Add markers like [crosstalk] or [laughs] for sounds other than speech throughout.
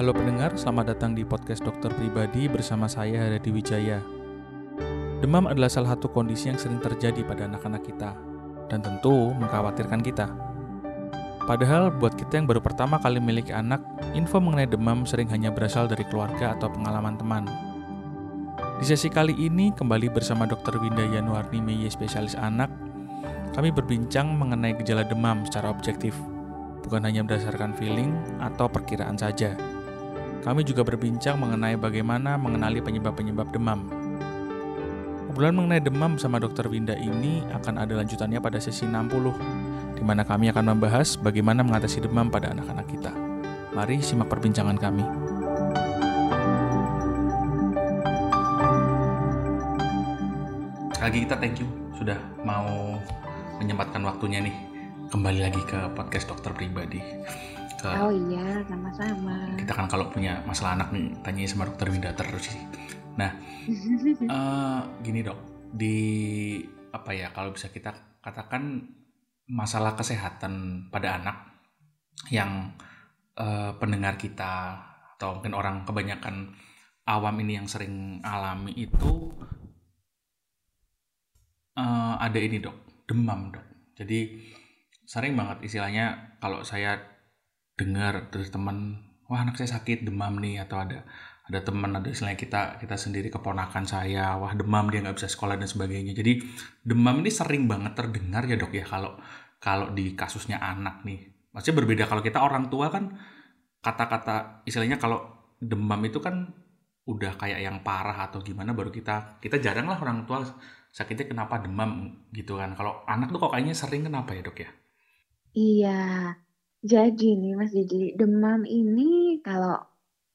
Halo pendengar, selamat datang di podcast dokter pribadi bersama saya Haryadi Wijaya. Demam adalah salah satu kondisi yang sering terjadi pada anak-anak kita, dan tentu mengkhawatirkan kita. Padahal buat kita yang baru pertama kali memiliki anak, info mengenai demam sering hanya berasal dari keluarga atau pengalaman teman. Di sesi kali ini, kembali bersama Dr. Winda Yanuarni Meye, spesialis anak, kami berbincang mengenai gejala demam secara objektif, bukan hanya berdasarkan feeling atau perkiraan saja. Kami juga berbincang mengenai bagaimana mengenali penyebab-penyebab demam. Obrolan mengenai demam bersama Dr. Winda ini akan ada lanjutannya pada sesi 60, di mana kami akan membahas bagaimana mengatasi demam pada anak-anak kita. Mari simak perbincangan kami. Lagi kita thank you sudah mau menyempatkan waktunya nih kembali lagi ke podcast dokter pribadi ke oh iya sama-sama. Kita kan kalau punya masalah anak nih tanya sama dokter Winda terus sih. Nah uh, [laughs] gini dok di apa ya kalau bisa kita katakan masalah kesehatan pada anak yang uh, pendengar kita atau mungkin orang kebanyakan awam ini yang sering alami itu uh, ada ini dok demam dok. Jadi sering banget istilahnya kalau saya dengar terus teman wah anak saya sakit demam nih atau ada ada teman ada selain kita kita sendiri keponakan saya wah demam dia nggak bisa sekolah dan sebagainya. Jadi demam ini sering banget terdengar ya dok ya kalau kalau di kasusnya anak nih. Maksudnya berbeda kalau kita orang tua kan kata-kata istilahnya kalau demam itu kan udah kayak yang parah atau gimana baru kita kita jarang lah orang tua sakitnya kenapa demam gitu kan. Kalau anak tuh kok kayaknya sering kenapa ya dok ya? Iya jadi nih Mas Didi, demam ini kalau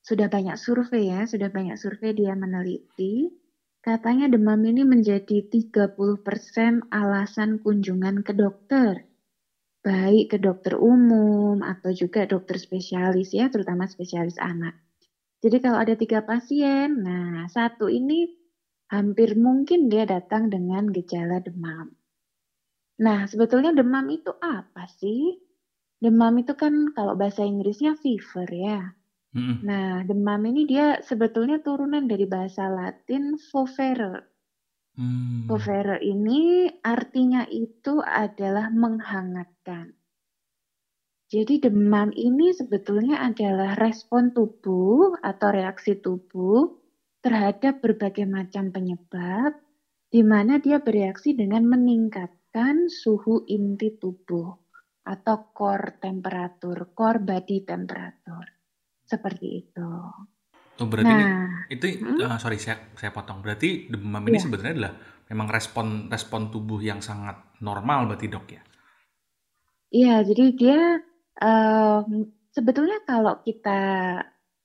sudah banyak survei ya, sudah banyak survei dia meneliti, katanya demam ini menjadi 30% alasan kunjungan ke dokter. Baik ke dokter umum atau juga dokter spesialis ya, terutama spesialis anak. Jadi kalau ada tiga pasien, nah satu ini hampir mungkin dia datang dengan gejala demam. Nah, sebetulnya demam itu apa sih? Demam itu kan kalau bahasa Inggrisnya fever ya. Mm-hmm. Nah, demam ini dia sebetulnya turunan dari bahasa Latin fovere. Mm. Fovere ini artinya itu adalah menghangatkan. Jadi demam ini sebetulnya adalah respon tubuh atau reaksi tubuh terhadap berbagai macam penyebab di mana dia bereaksi dengan meningkatkan suhu inti tubuh atau core temperatur, core body temperatur. Seperti itu. Oh, berarti nah, ini, itu hmm? uh, sorry saya saya potong. Berarti demam ini iya. sebenarnya adalah memang respon respon tubuh yang sangat normal berarti dok ya? Iya, jadi dia uh, sebetulnya kalau kita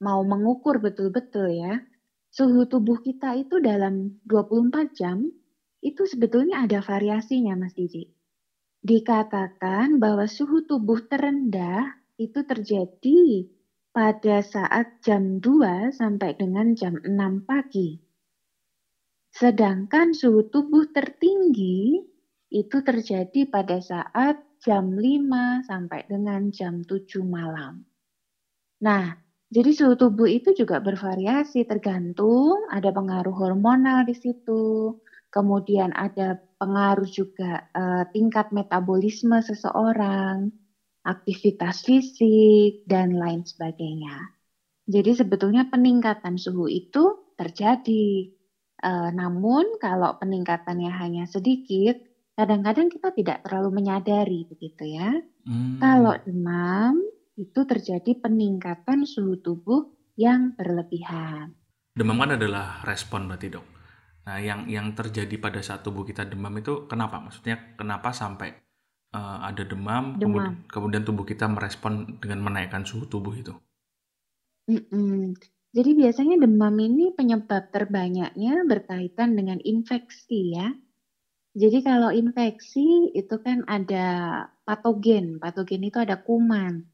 mau mengukur betul-betul ya, suhu tubuh kita itu dalam 24 jam itu sebetulnya ada variasinya Mas Didi dikatakan bahwa suhu tubuh terendah itu terjadi pada saat jam 2 sampai dengan jam 6 pagi. Sedangkan suhu tubuh tertinggi itu terjadi pada saat jam 5 sampai dengan jam 7 malam. Nah, jadi suhu tubuh itu juga bervariasi tergantung ada pengaruh hormonal di situ, kemudian ada pengaruh juga uh, tingkat metabolisme seseorang, aktivitas fisik, dan lain sebagainya. Jadi sebetulnya peningkatan suhu itu terjadi. Uh, namun kalau peningkatannya hanya sedikit, kadang-kadang kita tidak terlalu menyadari begitu ya. Hmm. Kalau demam itu terjadi peningkatan suhu tubuh yang berlebihan. Demam kan adalah respon berarti dok Nah, yang yang terjadi pada saat tubuh kita demam itu kenapa? Maksudnya kenapa sampai uh, ada demam, demam. Kemudian, kemudian tubuh kita merespon dengan menaikkan suhu tubuh itu? Mm-mm. Jadi biasanya demam ini penyebab terbanyaknya berkaitan dengan infeksi ya. Jadi kalau infeksi itu kan ada patogen. Patogen itu ada kuman.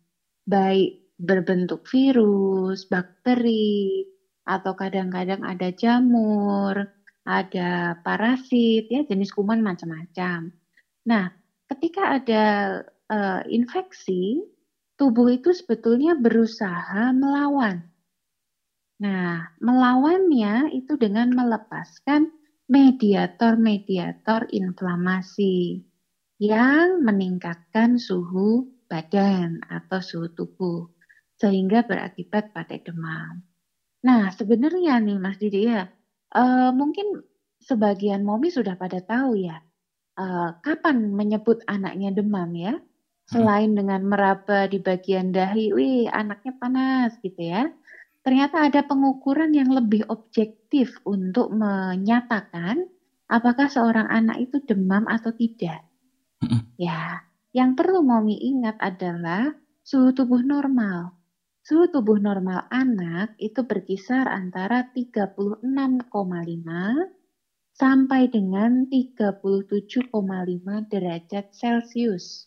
Baik berbentuk virus, bakteri, atau kadang-kadang ada jamur, ada parasit, ya jenis kuman macam-macam. Nah, ketika ada uh, infeksi, tubuh itu sebetulnya berusaha melawan Nah, melawannya itu dengan melepaskan mediator-mediator inflamasi yang meningkatkan suhu badan atau suhu tubuh sehingga berakibat pada demam. Nah, sebenarnya nih Mas Didi ya, uh, mungkin sebagian momi sudah pada tahu ya, uh, kapan menyebut anaknya demam ya. Hmm. Selain dengan meraba di bagian dahi, wih anaknya panas gitu ya. Ternyata ada pengukuran yang lebih objektif untuk menyatakan apakah seorang anak itu demam atau tidak. Hmm. Ya, yang perlu momi ingat adalah suhu tubuh normal. Suhu tubuh normal anak itu berkisar antara 36,5 sampai dengan 37,5 derajat Celcius.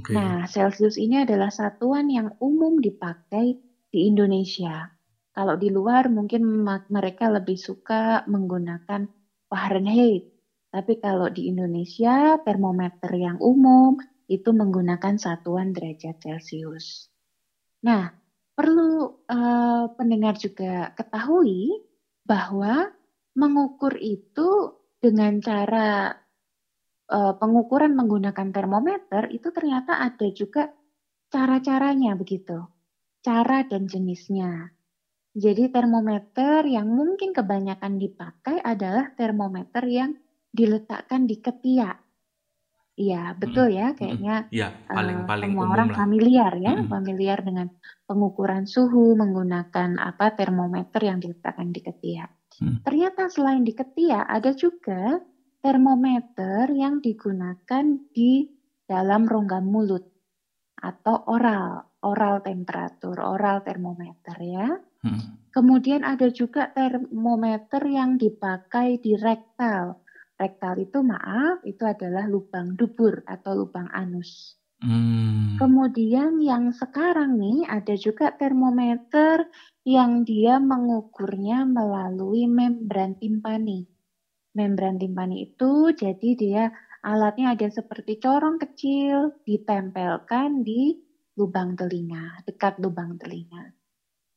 Okay. Nah, Celsius ini adalah satuan yang umum dipakai di Indonesia. Kalau di luar mungkin mereka lebih suka menggunakan Fahrenheit. Tapi kalau di Indonesia termometer yang umum itu menggunakan satuan derajat Celcius. Nah, perlu uh, pendengar juga ketahui bahwa mengukur itu dengan cara uh, pengukuran menggunakan termometer itu ternyata ada juga cara-caranya begitu. Cara dan jenisnya. Jadi termometer yang mungkin kebanyakan dipakai adalah termometer yang diletakkan di ketiak. Iya, betul ya, kayaknya ya, paling, uh, paling semua orang lah. familiar ya, hmm. familiar dengan pengukuran suhu menggunakan apa termometer yang diletakkan di ketiak. Hmm. Ternyata selain di ketiak ada juga termometer yang digunakan di dalam rongga mulut atau oral, oral temperatur, oral termometer ya. Hmm. Kemudian ada juga termometer yang dipakai di rektal. Rektal itu maaf, itu adalah lubang dubur atau lubang anus. Hmm. Kemudian yang sekarang nih ada juga termometer yang dia mengukurnya melalui membran timpani membran timpani itu jadi dia alatnya ada seperti corong kecil ditempelkan di lubang telinga, dekat lubang telinga.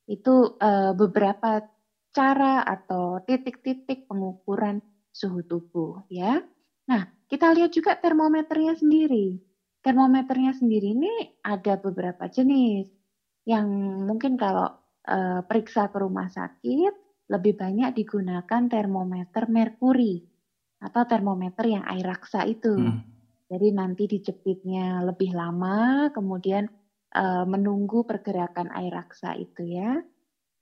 Itu uh, beberapa cara atau titik-titik pengukuran suhu tubuh ya. Nah, kita lihat juga termometernya sendiri. Termometernya sendiri ini ada beberapa jenis yang mungkin kalau uh, periksa ke rumah sakit lebih banyak digunakan termometer merkuri atau termometer yang air raksa itu. Hmm. Jadi nanti dijepitnya lebih lama, kemudian uh, menunggu pergerakan air raksa itu ya.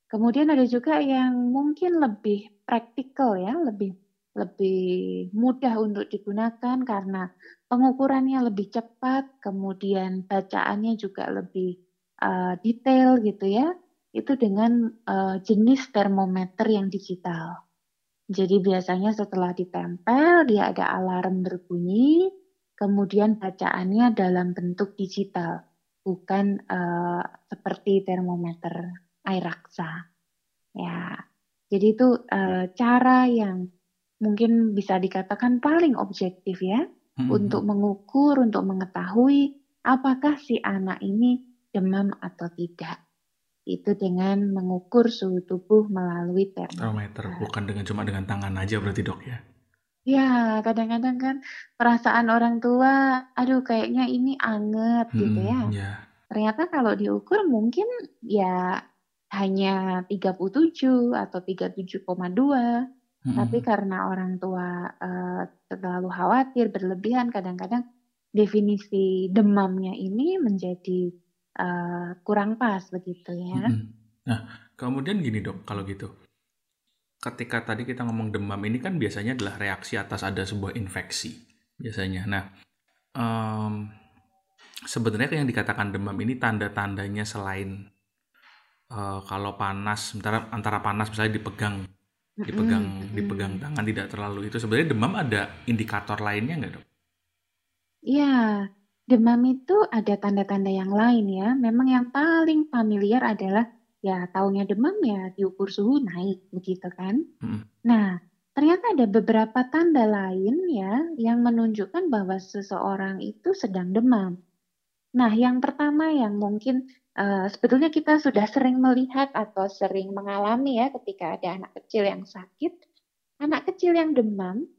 Kemudian ada juga yang mungkin lebih praktikal ya, lebih lebih mudah untuk digunakan karena pengukurannya lebih cepat, kemudian bacaannya juga lebih uh, detail gitu ya itu dengan uh, jenis termometer yang digital. Jadi biasanya setelah ditempel dia ada alarm berbunyi, kemudian bacaannya dalam bentuk digital, bukan uh, seperti termometer air raksa. Ya, jadi itu uh, cara yang mungkin bisa dikatakan paling objektif ya hmm. untuk mengukur, untuk mengetahui apakah si anak ini demam atau tidak itu dengan mengukur suhu tubuh melalui termometer. bukan dengan cuma dengan tangan aja berarti dok ya? Ya, kadang-kadang kan perasaan orang tua, aduh kayaknya ini anget hmm, gitu ya. ya. Ternyata kalau diukur mungkin ya hanya 37 atau 37,2. Hmm. Tapi karena orang tua uh, terlalu khawatir, berlebihan, kadang-kadang definisi demamnya ini menjadi uh, kurang pas begitu ya. Nah, kemudian gini dok, kalau gitu, ketika tadi kita ngomong demam ini kan biasanya adalah reaksi atas ada sebuah infeksi biasanya. Nah, um, sebenarnya yang dikatakan demam ini tanda-tandanya selain uh, kalau panas, antara antara panas misalnya dipegang, dipegang, mm -hmm. dipegang tangan tidak terlalu itu sebenarnya demam ada indikator lainnya nggak dok? Iya, Demam itu ada tanda-tanda yang lain ya. Memang yang paling familiar adalah ya taunya demam ya diukur suhu naik begitu kan. Hmm. Nah, ternyata ada beberapa tanda lain ya yang menunjukkan bahwa seseorang itu sedang demam. Nah, yang pertama yang mungkin uh, sebetulnya kita sudah sering melihat atau sering mengalami ya ketika ada anak kecil yang sakit, anak kecil yang demam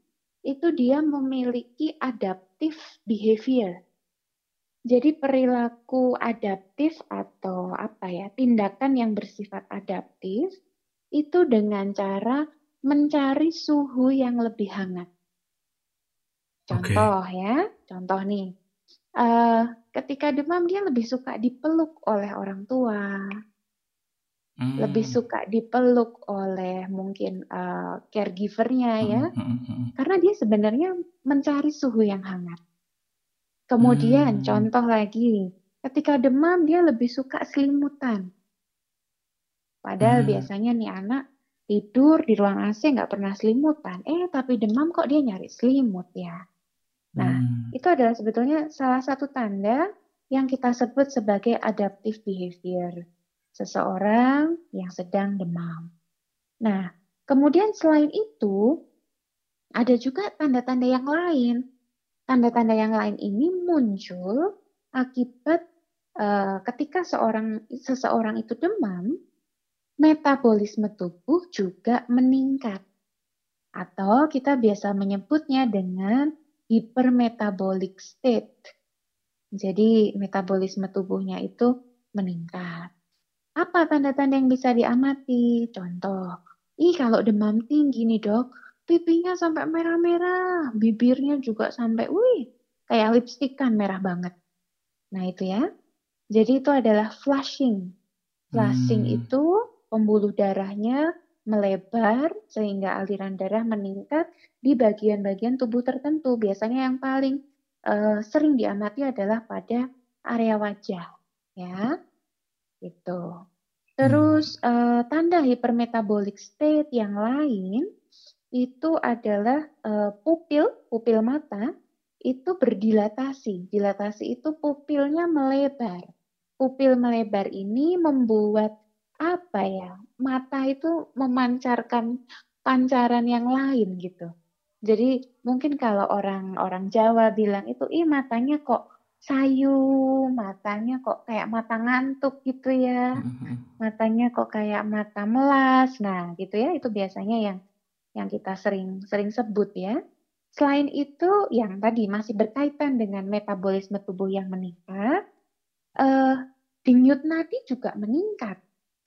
itu dia memiliki adaptive behavior. Jadi perilaku adaptif atau apa ya, tindakan yang bersifat adaptif itu dengan cara mencari suhu yang lebih hangat. Contoh okay. ya, contoh nih, uh, ketika demam dia lebih suka dipeluk oleh orang tua, hmm. lebih suka dipeluk oleh mungkin uh, caregivernya ya, hmm, hmm, hmm. karena dia sebenarnya mencari suhu yang hangat. Kemudian hmm. contoh lagi, ketika demam dia lebih suka selimutan. Padahal hmm. biasanya nih anak tidur di ruang AC nggak pernah selimutan. Eh tapi demam kok dia nyari selimut ya. Nah hmm. itu adalah sebetulnya salah satu tanda yang kita sebut sebagai adaptive behavior. Seseorang yang sedang demam. Nah kemudian selain itu ada juga tanda-tanda yang lain Tanda-tanda yang lain ini muncul akibat uh, ketika seorang seseorang itu demam, metabolisme tubuh juga meningkat. Atau kita biasa menyebutnya dengan hypermetabolic state. Jadi metabolisme tubuhnya itu meningkat. Apa tanda-tanda yang bisa diamati? Contoh, ih kalau demam tinggi nih dok, pipinya sampai merah-merah, bibirnya juga sampai, wih, kayak lipstick kan merah banget. Nah itu ya. Jadi itu adalah flushing. Flushing hmm. itu pembuluh darahnya melebar sehingga aliran darah meningkat di bagian-bagian tubuh tertentu. Biasanya yang paling uh, sering diamati adalah pada area wajah, ya. Itu. Terus uh, tanda hypermetabolic state yang lain itu adalah uh, pupil, pupil mata itu berdilatasi. Dilatasi itu pupilnya melebar. Pupil melebar ini membuat apa ya? Mata itu memancarkan pancaran yang lain gitu. Jadi mungkin kalau orang-orang Jawa bilang itu, ih matanya kok sayu, matanya kok kayak mata ngantuk gitu ya, mm-hmm. matanya kok kayak mata melas. Nah gitu ya, itu biasanya yang yang kita sering sering sebut ya. Selain itu, yang tadi masih berkaitan dengan metabolisme tubuh yang meningkat, uh, denyut nadi juga meningkat.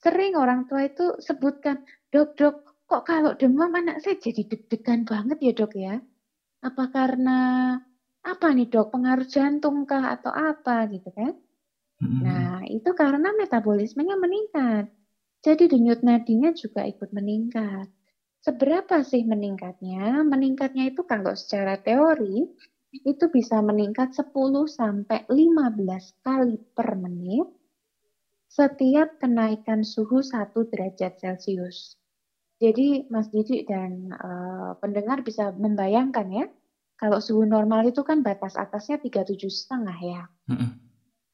Sering orang tua itu sebutkan, dok, dok, kok kalau demam anak saya jadi deg-degan banget ya dok ya? Apa karena apa nih dok, pengaruh jantung kah atau apa gitu kan? Hmm. Nah, itu karena metabolismenya meningkat. Jadi denyut nadinya juga ikut meningkat. Seberapa sih meningkatnya? Meningkatnya itu kalau secara teori itu bisa meningkat 10 sampai 15 kali per menit setiap kenaikan suhu 1 derajat Celcius. Jadi Mas Didi dan uh, pendengar bisa membayangkan ya, kalau suhu normal itu kan batas atasnya 37 setengah ya. Mm -hmm.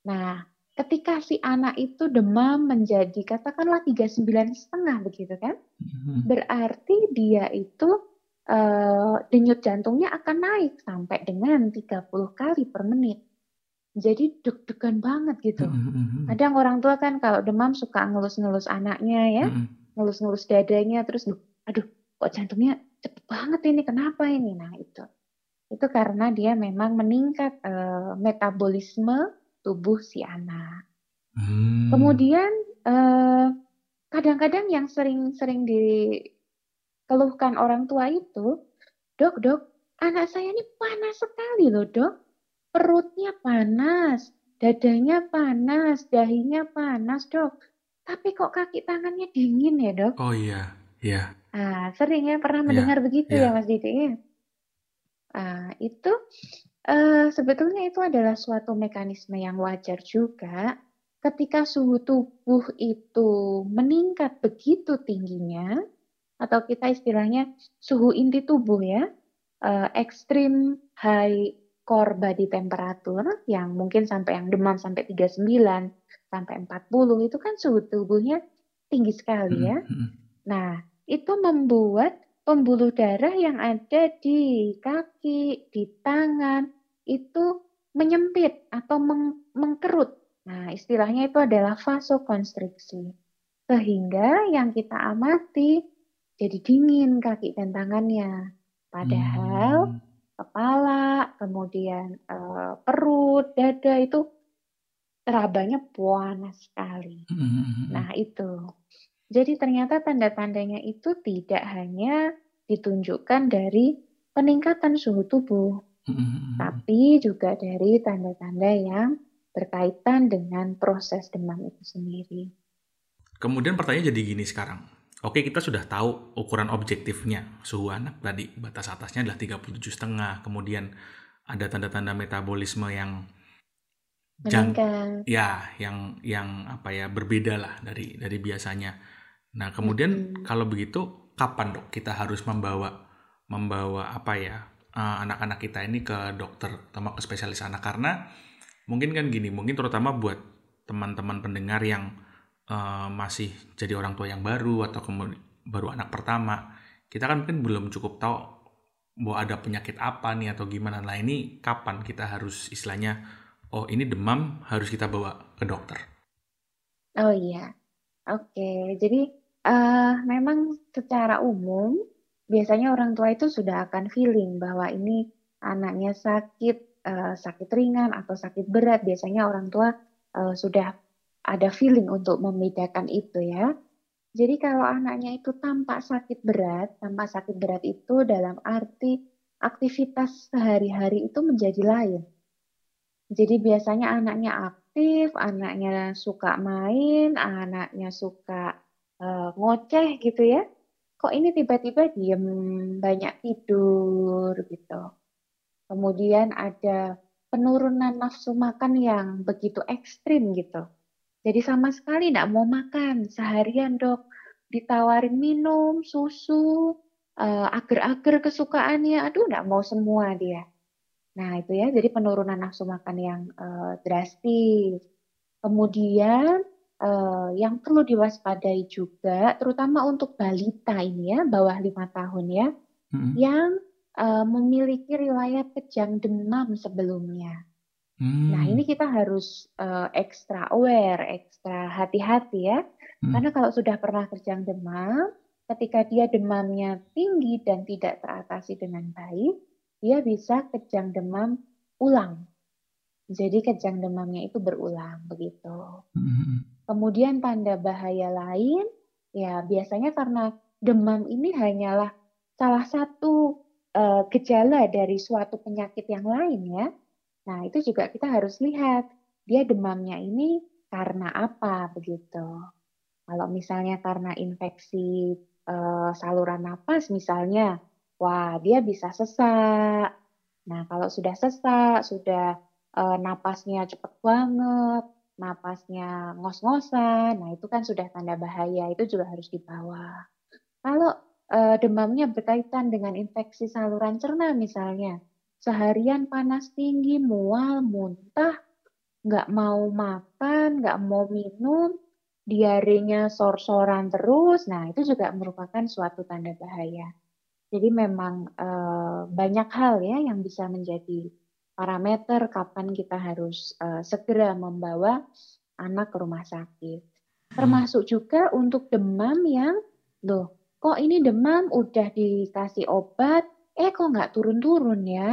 Nah, ketika si anak itu demam menjadi katakanlah 39 setengah begitu kan, hmm. berarti dia itu uh, denyut jantungnya akan naik sampai dengan 30 kali per menit. Jadi deg-degan banget gitu. Kadang orang tua kan kalau demam suka ngelus-ngelus anaknya ya, ngelus-ngelus dadanya terus, aduh kok jantungnya cepet banget ini, kenapa ini? Nah itu, itu karena dia memang meningkat uh, metabolisme tubuh si anak. Hmm. Kemudian eh, kadang-kadang yang sering-sering dikeluhkan orang tua itu, dok dok, anak saya ini panas sekali loh dok, perutnya panas, dadanya panas, dahinya panas dok, tapi kok kaki tangannya dingin ya dok? Oh iya, iya. Ah, sering ya pernah iya, mendengar ya, begitu ya, ya Mas Didi ya. Ah, itu Uh, sebetulnya itu adalah suatu mekanisme yang wajar juga ketika suhu tubuh itu meningkat begitu tingginya atau kita istilahnya suhu inti tubuh ya, uh, extreme high core body temperature yang mungkin sampai yang demam sampai 39 sampai 40 itu kan suhu tubuhnya tinggi sekali ya. Mm -hmm. Nah, itu membuat pembuluh darah yang ada di kaki, di tangan, itu menyempit atau meng mengkerut. Nah, istilahnya itu adalah vasokonstriksi. Sehingga yang kita amati jadi dingin kaki dan tangannya. Padahal hmm. Kepala, kemudian uh, perut, dada itu terabanya panas sekali. Hmm, hmm, hmm. Nah, itu. Jadi ternyata tanda-tandanya itu tidak hanya ditunjukkan dari peningkatan suhu tubuh, hmm. tapi juga dari tanda-tanda yang berkaitan dengan proses demam itu sendiri. Kemudian pertanyaan jadi gini sekarang. Oke, kita sudah tahu ukuran objektifnya. Suhu anak tadi batas atasnya adalah 37,5. Kemudian ada tanda-tanda metabolisme yang jang, ya, yang yang apa ya berbeda lah dari dari biasanya. Nah, kemudian hmm. kalau begitu kapan dok kita harus membawa membawa apa ya eh, anak-anak uh, kita ini ke dokter atau ke spesialis anak karena mungkin kan gini mungkin terutama buat teman-teman pendengar yang uh, masih jadi orang tua yang baru atau baru anak pertama kita kan mungkin belum cukup tahu bahwa ada penyakit apa nih atau gimana. Nah ini kapan kita harus istilahnya oh ini demam harus kita bawa ke dokter? Oh iya. Oke jadi Uh, memang secara umum biasanya orang tua itu sudah akan feeling bahwa ini anaknya sakit, uh, sakit ringan atau sakit berat. Biasanya orang tua uh, sudah ada feeling untuk membedakan itu ya. Jadi kalau anaknya itu tampak sakit berat, tampak sakit berat itu dalam arti aktivitas sehari-hari itu menjadi lain. Jadi biasanya anaknya aktif, anaknya suka main, anaknya suka uh, ngoceh gitu ya. Kok ini tiba-tiba diem, banyak tidur gitu. Kemudian ada penurunan nafsu makan yang begitu ekstrim gitu. Jadi sama sekali tidak mau makan seharian dok. Ditawarin minum, susu, uh, agar-agar kesukaannya, aduh tidak mau semua dia. Nah itu ya, jadi penurunan nafsu makan yang uh, drastis. Kemudian uh, yang perlu diwaspadai juga, terutama untuk balita ini ya, bawah lima tahun ya, hmm. yang uh, memiliki riwayat kejang demam sebelumnya. Hmm. Nah ini kita harus uh, ekstra aware, ekstra hati-hati ya, hmm. karena kalau sudah pernah kejang demam, ketika dia demamnya tinggi dan tidak teratasi dengan baik, dia bisa kejang demam ulang. Jadi kejang demamnya itu berulang begitu. Hmm. Kemudian tanda bahaya lain, ya biasanya karena demam ini hanyalah salah satu uh, gejala dari suatu penyakit yang lain ya. Nah itu juga kita harus lihat dia demamnya ini karena apa begitu. Kalau misalnya karena infeksi uh, saluran napas misalnya, wah dia bisa sesak. Nah kalau sudah sesak, sudah uh, napasnya cepat banget, napasnya ngos-ngosan, nah itu kan sudah tanda bahaya, itu juga harus dibawa. Kalau e, demamnya berkaitan dengan infeksi saluran cerna misalnya, seharian panas tinggi, mual, muntah, nggak mau makan, nggak mau minum, diarenya sor-soran terus, nah itu juga merupakan suatu tanda bahaya. Jadi memang e, banyak hal ya yang bisa menjadi parameter kapan kita harus uh, segera membawa anak ke rumah sakit. Termasuk juga untuk demam yang, loh, kok ini demam udah dikasih obat, eh kok nggak turun-turun ya?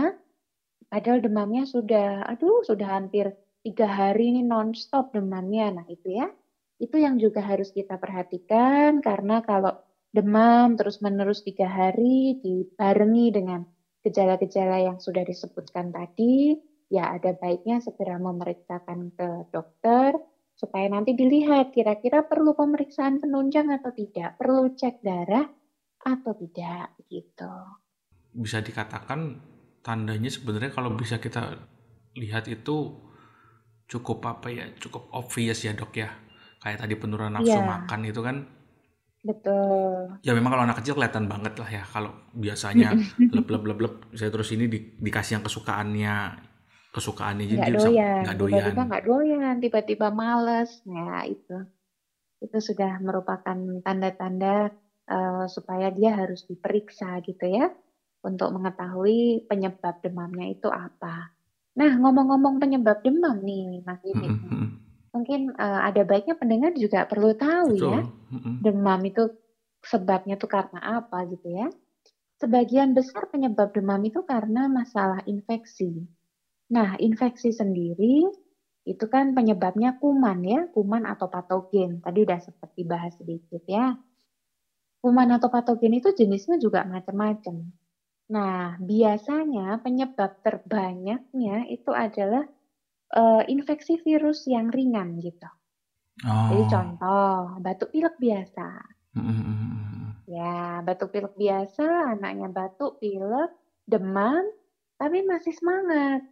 Padahal demamnya sudah, aduh, sudah hampir tiga hari ini non-stop demamnya. Nah itu ya, itu yang juga harus kita perhatikan karena kalau demam terus-menerus tiga hari dibarengi dengan gejala-gejala yang sudah disebutkan tadi, ya ada baiknya segera memeriksakan ke dokter supaya nanti dilihat kira-kira perlu pemeriksaan penunjang atau tidak, perlu cek darah atau tidak gitu. Bisa dikatakan tandanya sebenarnya kalau bisa kita lihat itu cukup apa ya, cukup obvious ya dok ya. Kayak tadi penurunan nafsu ya. makan itu kan Betul. Ya memang kalau anak kecil kelihatan banget lah ya. Kalau biasanya lep lep lep lep saya terus ini di, dikasih yang kesukaannya kesukaannya jadi nggak doyan. Nggak doyan. Tiba-tiba nggak doyan, tiba-tiba males. Nah itu itu sudah merupakan tanda-tanda uh, supaya dia harus diperiksa gitu ya untuk mengetahui penyebab demamnya itu apa. Nah, ngomong-ngomong penyebab demam nih, Mas Didi. mm, mm. Mungkin uh, ada baiknya pendengar juga perlu tahu ya, Betul. Mm, mm. demam itu sebabnya tuh karena apa gitu ya. Sebagian besar penyebab demam itu karena masalah infeksi. Nah, infeksi sendiri itu kan penyebabnya kuman ya, kuman atau patogen. Tadi udah sempat dibahas sedikit ya. Kuman atau patogen itu jenisnya juga macam-macam. Nah, biasanya penyebab terbanyaknya itu adalah uh, infeksi virus yang ringan gitu. Oh. Jadi contoh, batuk pilek biasa. Mm, mm, mm, mm. Ya, batuk pilek biasa, anaknya batuk, pilek, demam, tapi masih semangat.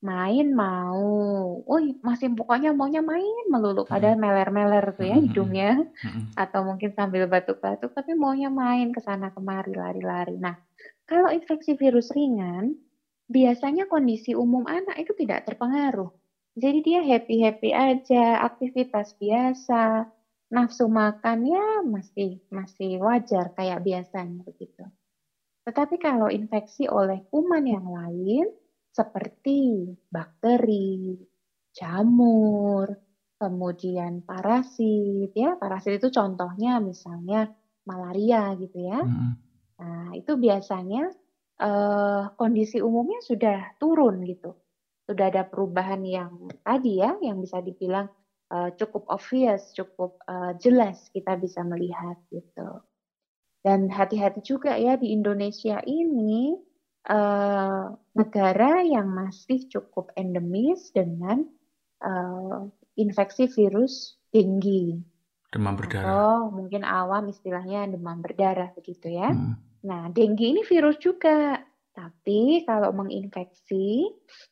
Main mau. Oh, masih pokoknya maunya main melulu. Padahal meler-meler tuh ya hidungnya. Atau mungkin sambil batuk-batuk, tapi maunya main ke sana kemari, lari-lari. Nah, kalau infeksi virus ringan, biasanya kondisi umum anak itu tidak terpengaruh. Jadi dia happy-happy aja, aktivitas biasa, nafsu makan ya masih masih wajar kayak biasanya begitu. Tetapi kalau infeksi oleh kuman yang lain seperti bakteri, jamur, kemudian parasit ya, parasit itu contohnya misalnya malaria gitu ya. Mm, mm. Nah, itu biasanya eh, kondisi umumnya sudah turun gitu. Sudah ada perubahan yang tadi ya, yang bisa dibilang uh, cukup obvious, cukup uh, jelas kita bisa melihat gitu. Dan hati-hati juga ya di Indonesia ini uh, negara yang masih cukup endemis dengan uh, infeksi virus denggi. Demam berdarah. Atau mungkin awam istilahnya demam berdarah begitu ya. Mm. Nah, denggi ini virus juga. Tapi kalau menginfeksi,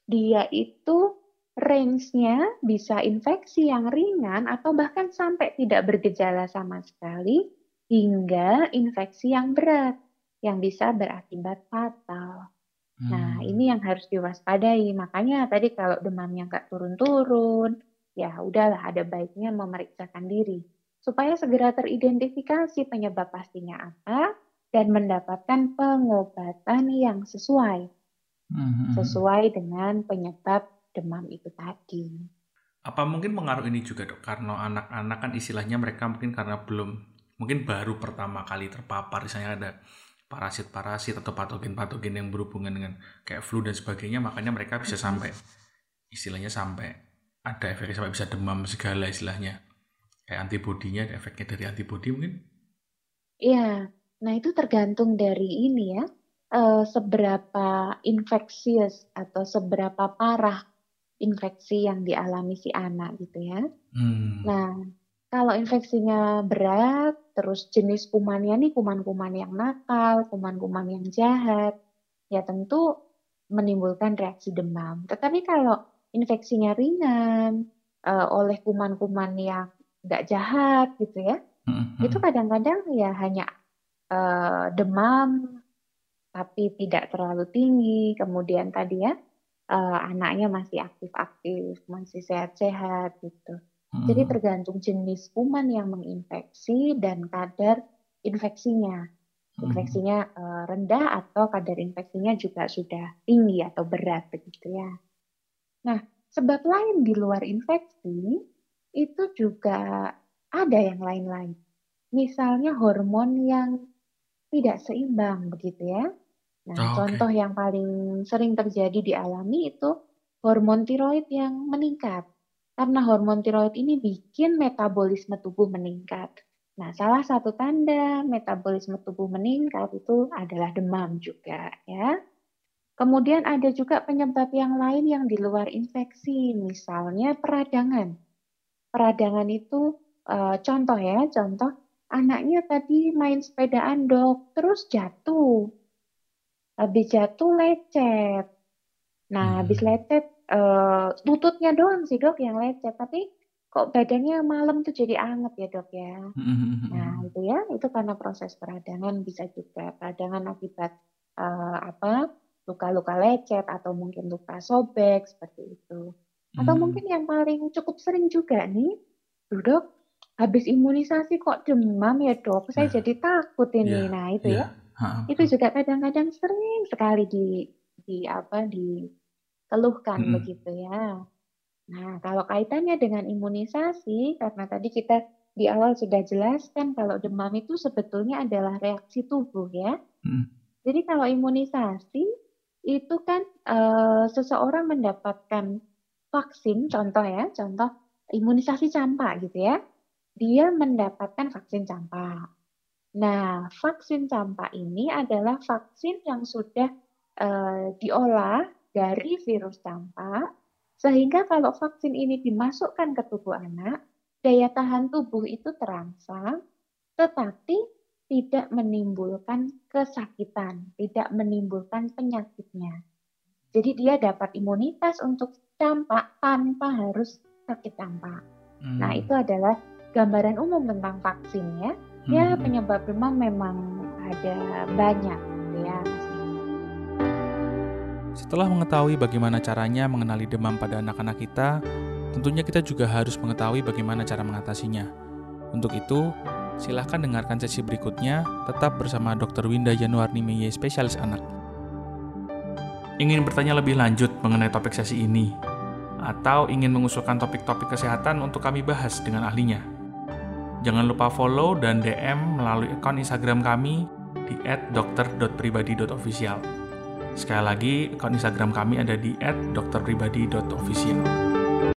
dia itu range-nya bisa infeksi yang ringan atau bahkan sampai tidak bergejala sama sekali hingga infeksi yang berat yang bisa berakibat fatal. Nah, Mm. ini yang harus diwaspadai. Makanya tadi kalau demamnya nggak turun-turun, ya udahlah ada baiknya memeriksakan diri supaya segera teridentifikasi penyebab pastinya apa dan mendapatkan pengobatan yang sesuai Mm, mm, mm. sesuai dengan penyebab demam itu tadi. Apa mungkin pengaruh ini juga dok? Karena anak-anak kan istilahnya mereka mungkin karena belum, mungkin baru pertama kali terpapar, misalnya ada parasit-parasit atau patogen-patogen yang berhubungan dengan kayak flu dan sebagainya, makanya mereka bisa sampai istilahnya sampai ada efeknya sampai bisa demam segala istilahnya. Kayak antibodinya, efeknya dari antibodi mungkin? Iya, nah itu tergantung dari ini ya, eh, seberapa infeksius atau seberapa parah infeksi yang dialami si anak gitu ya. Hmm. Nah, kalau infeksinya berat, terus jenis kumannya nih kuman-kuman yang nakal, kuman-kuman yang jahat, ya tentu menimbulkan reaksi demam. Tetapi kalau infeksinya ringan, eh, oleh kuman-kuman yang nggak jahat gitu ya, Mm, mm, itu kadang-kadang ya hanya eh, demam, tapi tidak terlalu tinggi. Kemudian tadi ya, eh, anaknya masih aktif-aktif, masih sehat-sehat gitu. Jadi mm. tergantung jenis kuman yang menginfeksi dan kadar infeksinya. Mm. Infeksinya eh, rendah atau kadar infeksinya juga sudah tinggi atau berat begitu ya. Nah, sebab lain di luar infeksi itu juga ada yang lain-lain. Misalnya hormon yang tidak seimbang begitu ya. Nah, Oh, contoh yang paling sering terjadi dialami itu hormon tiroid yang meningkat. Karena hormon tiroid ini bikin metabolisme tubuh meningkat. Nah, salah satu tanda metabolisme tubuh meningkat itu adalah demam juga ya. Kemudian ada juga penyebab yang lain yang di luar infeksi, misalnya peradangan. Peradangan itu eh, contoh ya, contoh anaknya tadi main sepedaan dok, terus jatuh. Habis jatuh lecet. Nah, Hmm. habis lecet eh, lututnya doang sih dok yang lecet, tapi kok badannya malam tuh jadi anget ya dok ya. Mm, mm, mm, mm. Nah, itu ya, itu karena proses peradangan bisa juga peradangan akibat eh, apa luka-luka lecet atau mungkin luka sobek seperti itu. Atau Hmm. mungkin yang paling cukup sering juga nih, "Duh, dok, habis imunisasi kok demam ya dok, saya Nah, jadi takut ini. Iya, Nah itu iya. ya, Ha, itu betul. juga kadang-kadang sering sekali di di apa di keluhkan -hmm. begitu ya. Nah, kalau kaitannya dengan imunisasi, karena tadi kita di awal sudah jelaskan kalau demam itu sebetulnya adalah reaksi tubuh ya. -hmm. Jadi kalau imunisasi itu kan uh, seseorang mendapatkan vaksin, contoh ya, contoh imunisasi campak gitu ya. Dia mendapatkan vaksin campak. Nah, vaksin campak ini adalah vaksin yang sudah uh, diolah dari virus campak, sehingga kalau vaksin ini dimasukkan ke tubuh anak, daya tahan tubuh itu terangsang, tetapi tidak menimbulkan kesakitan, tidak menimbulkan penyakitnya. Jadi dia dapat imunitas untuk campak tanpa harus sakit campak. Nah, hmm. Nah, itu adalah gambaran umum tentang vaksin ya. Ya, hmm. penyebab demam memang ada banyak ya. Setelah mengetahui bagaimana caranya mengenali demam pada anak-anak kita, tentunya kita juga harus mengetahui bagaimana cara mengatasinya. Untuk itu, silahkan dengarkan sesi berikutnya tetap bersama Dr. Winda Januarni Meye, spesialis anak. Ingin bertanya lebih lanjut mengenai topik sesi ini, atau ingin mengusulkan topik-topik kesehatan untuk kami bahas dengan ahlinya? Jangan lupa follow dan DM melalui akun Instagram kami di @dokter.pribadi.official. Sekali lagi, akun Instagram kami ada di @dokterpribadi.official.